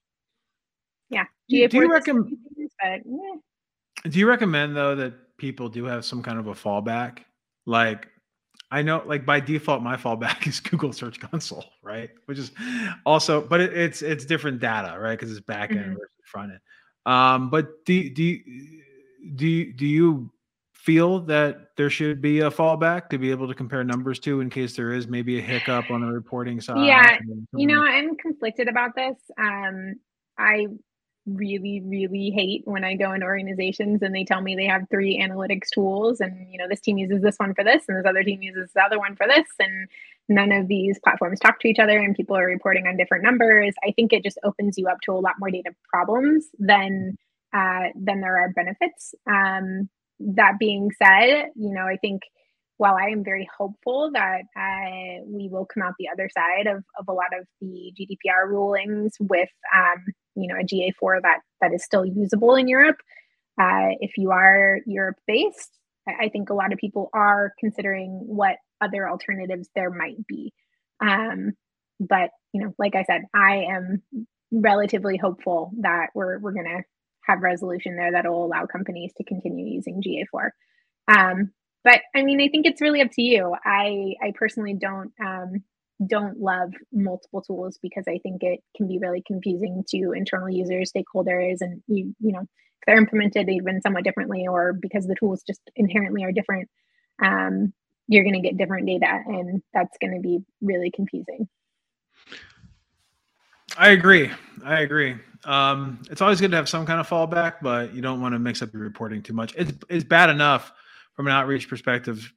Speaker 2: <laughs> yeah
Speaker 1: do you recommend but, do you recommend though that people do have some kind of a fallback like I know, like by default, my fallback <laughs> is Google Search Console, right? Which is also, but it, it's it's different data, right? Because it's back end mm-hmm. versus front end. Um, but do do do do you feel that there should be a fallback to be able to compare numbers to in case there is maybe a hiccup on the reporting side?
Speaker 2: Yeah, you know, I'm conflicted about this. Um, I really, really hate when I go into organizations and they tell me they have three analytics tools, and you know, this team uses this one for this, and this other team uses the other one for this, and none of these platforms talk to each other, and people are reporting on different numbers. I think it just opens you up to a lot more data problems than uh, than there are benefits. Um, that being said, you know, I think while I am very hopeful that uh, we will come out the other side of, of a lot of the GDPR rulings with, um, you know, a GA4 that that is still usable in Europe. Uh, if you are Europe based, I think a lot of people are considering what other alternatives there might be. Um, but you know, like I said, I am relatively hopeful that we're we're gonna have resolution there that will allow companies to continue using GA4. Um, but I mean, I think it's really up to you. I I personally don't um, don't love multiple tools because I think it can be really confusing to internal users, stakeholders, and you you know if they're implemented even somewhat differently or because the tools just inherently are different. Um, you're going to get different data, and that's going to be really confusing.
Speaker 1: I agree. I agree. Um, it's always good to have some kind of fallback, but you don't want to mix up your reporting too much. It's it's bad enough from an outreach perspective,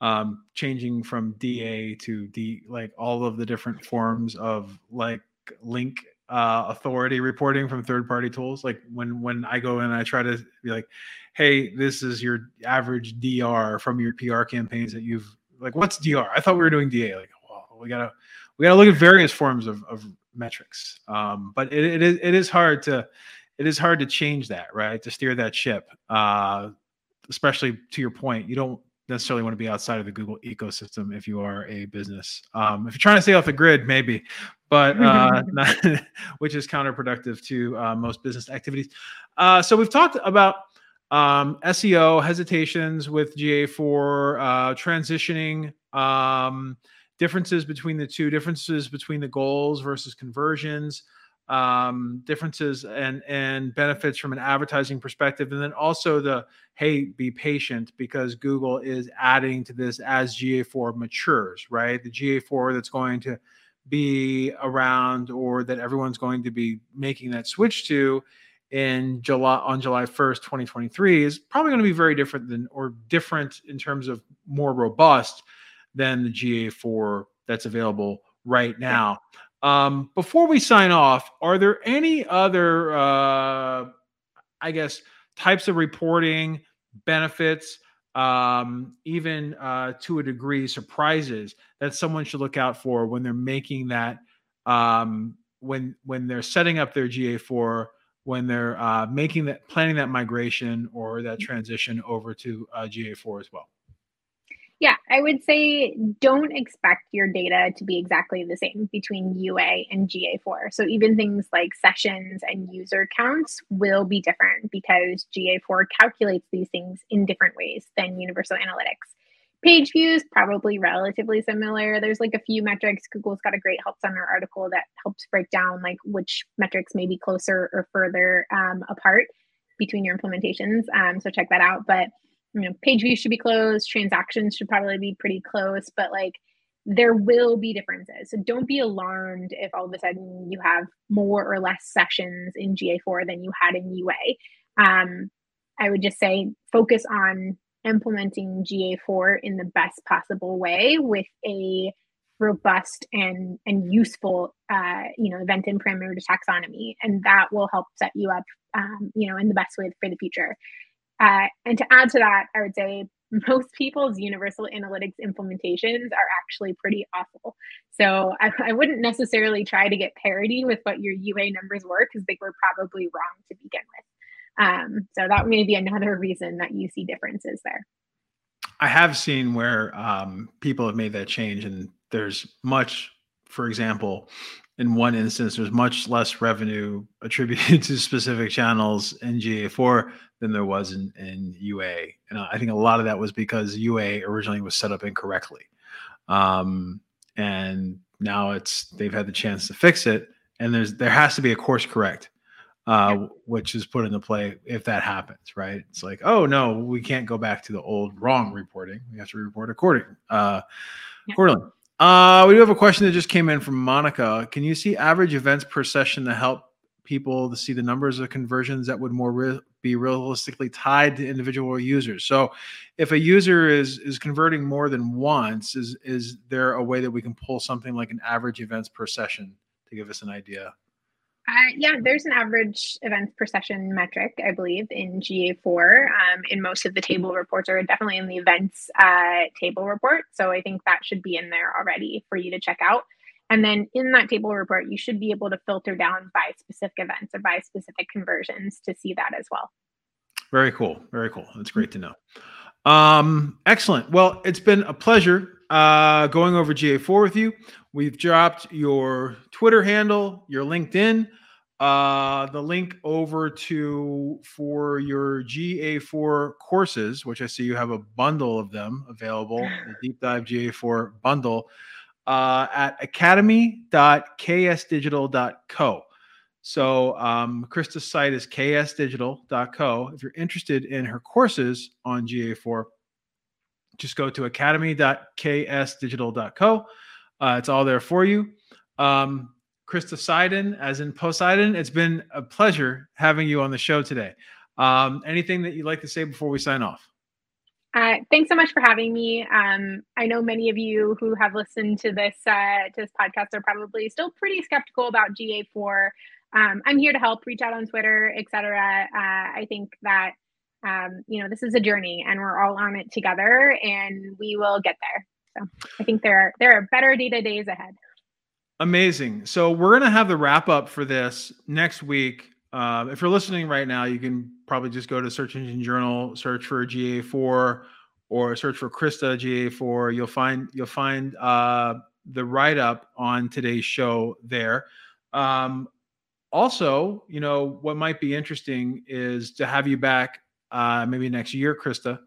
Speaker 1: um, changing from DA to D, like all of the different forms of like link uh, authority reporting from third party tools. Like when when I go in, I try to be like, hey, this is your average DR from your PR campaigns that you've like. What's DR? I thought we were doing DA. Like, well, we gotta we got to look at various forms of, of metrics. Um, but it, it is it is hard to it is hard to change that, right? To steer that ship. Uh, especially to your point, you don't necessarily want to be outside of the Google ecosystem if you are a business. Um, if you're trying to stay off the grid, maybe, but uh, <laughs> <laughs> not, which is counterproductive to uh, most business activities. Uh, so we've talked about um, SEO hesitations with GA4, uh, transitioning, um, differences between the two, differences between the goals versus conversions um, differences and and benefits from an advertising perspective, and then also the hey, be patient because Google is adding to this as GA4 matures, right? The GA4 that's going to be around or that everyone's going to be making that switch to in July on July 1st, 2023 is probably going to be very different than or different in terms of more robust than the GA4 that's available right now. Um, before we sign off, are there any other, uh, I guess, types of reporting benefits, um, even uh, to a degree, surprises that someone should look out for when they're making that, um, when when they're setting up their GA4, when they're uh, making that, planning that migration or that transition over to uh, GA4 as well.
Speaker 2: Yeah, I would say don't expect your data to be exactly the same between UA and GA4. So even things like sessions and user counts will be different because GA4 calculates these things in different ways than Universal Analytics. Page views probably relatively similar. There's like a few metrics. Google's got a great help center article that helps break down like which metrics may be closer or further um, apart between your implementations. Um, so check that out. But you know page views should be closed transactions should probably be pretty close but like there will be differences. So don't be alarmed if all of a sudden you have more or less sessions in ga4 than you had in ua um, i would just say focus on implementing ga4 in the best possible way with a robust and and useful uh, you know event and parameter taxonomy and that will help set you up um, you know in the best way for the future uh, and to add to that, I would say most people's universal analytics implementations are actually pretty awful. So I, I wouldn't necessarily try to get parity with what your UA numbers were because they were probably wrong to begin with. Um, so that may be another reason that you see differences there.
Speaker 1: I have seen where um, people have made that change, and there's much, for example, in one instance, there's much less revenue attributed <laughs> to specific channels in GA4 than there was in, in UA. And I think a lot of that was because UA originally was set up incorrectly. Um, and now it's they've had the chance to fix it. And there's there has to be a course correct, uh, which is put into play if that happens, right? It's like, oh no, we can't go back to the old wrong reporting. We have to report according uh, yeah. accordingly. Uh, we do have a question that just came in from Monica. Can you see average events per session to help people to see the numbers of conversions that would more re- be realistically tied to individual users? So, if a user is is converting more than once, is is there a way that we can pull something like an average events per session to give us an idea?
Speaker 2: Uh, yeah, there's an average events per session metric, I believe, in GA4. Um, in most of the table reports, or definitely in the events uh, table report. So I think that should be in there already for you to check out. And then in that table report, you should be able to filter down by specific events or by specific conversions to see that as well.
Speaker 1: Very cool. Very cool. That's great to know. Um, excellent. Well, it's been a pleasure uh, going over GA4 with you. We've dropped your Twitter handle, your LinkedIn, uh, the link over to for your GA4 courses, which I see you have a bundle of them available, <laughs> the Deep Dive GA4 bundle uh, at academy.ksdigital.co. So um, Krista's site is ksdigital.co. If you're interested in her courses on GA4, just go to academy.ksdigital.co. Uh, it's all there for you. Um, Krista Seiden, as in Poseidon. It's been a pleasure having you on the show today. Um, anything that you'd like to say before we sign off?
Speaker 2: Uh, thanks so much for having me. Um, I know many of you who have listened to this uh, to this podcast are probably still pretty skeptical about GA4. Um, I'm here to help. Reach out on Twitter, etc. Uh, I think that um, you know this is a journey, and we're all on it together, and we will get there. So I think there are, there are better data days ahead.
Speaker 1: Amazing. So we're gonna have the wrap up for this next week. Uh, if you're listening right now, you can probably just go to Search Engine Journal, search for GA4, or search for Krista GA4. You'll find you'll find uh, the write up on today's show there. Um, also, you know what might be interesting is to have you back uh, maybe next year, Krista,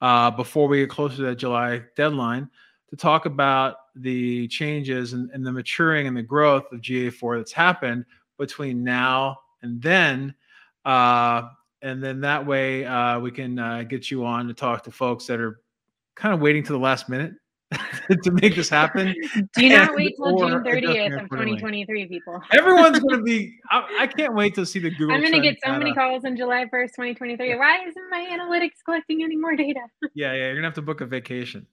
Speaker 1: uh, before we get closer to that July deadline, to talk about the changes and, and the maturing and the growth of GA4 that's happened between now and then. Uh, and then that way uh, we can uh, get you on to talk to folks that are kind of waiting to the last minute <laughs> to make this happen. <laughs>
Speaker 2: Do not wait till June 30th of 2023, people.
Speaker 1: Everyone's going <laughs> to be, I, I, can't wait to see the Google.
Speaker 2: I'm going to get so many calls on July 1st, 2023. Why isn't my analytics collecting any more data?
Speaker 1: Yeah, yeah. You're going to have to book a vacation.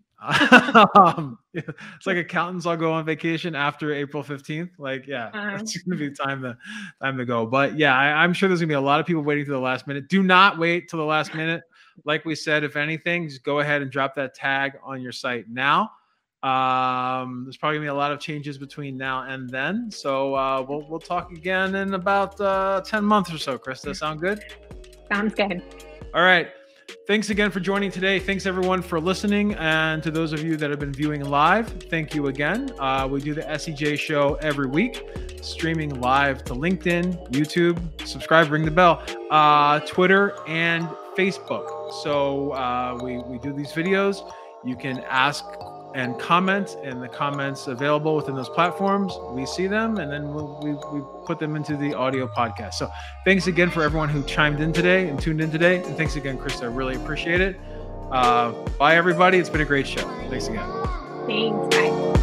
Speaker 1: Um, <laughs> it's like accountants all go on vacation after April 15th. Like, yeah, <laughs> uh-huh. it's gonna be time to time to go. But yeah, I, am sure there's gonna be a lot of people waiting to the last minute. Do not wait till the last <laughs> minute like we said, if anything, just go ahead and drop that tag on your site now. Um, there's probably gonna be a lot of changes between now and then. So uh, we'll we'll talk again in about uh, 10 months or so. Krista, sound good?
Speaker 2: Sounds good.
Speaker 1: All right. Thanks again for joining today. Thanks everyone for listening, and to those of you that have been viewing live, thank you again. Uh, we do the SEJ show every week, streaming live to LinkedIn, YouTube. Subscribe, ring the bell, uh, Twitter, and Facebook. So uh, we, we do these videos. You can ask and comment, and the comments available within those platforms. We see them, and then we, we, we put them into the audio podcast. So thanks again for everyone who chimed in today and tuned in today. And thanks again, chris I really appreciate it. Uh, bye, everybody. It's been a great show. Thanks again.
Speaker 2: Thanks. Bye.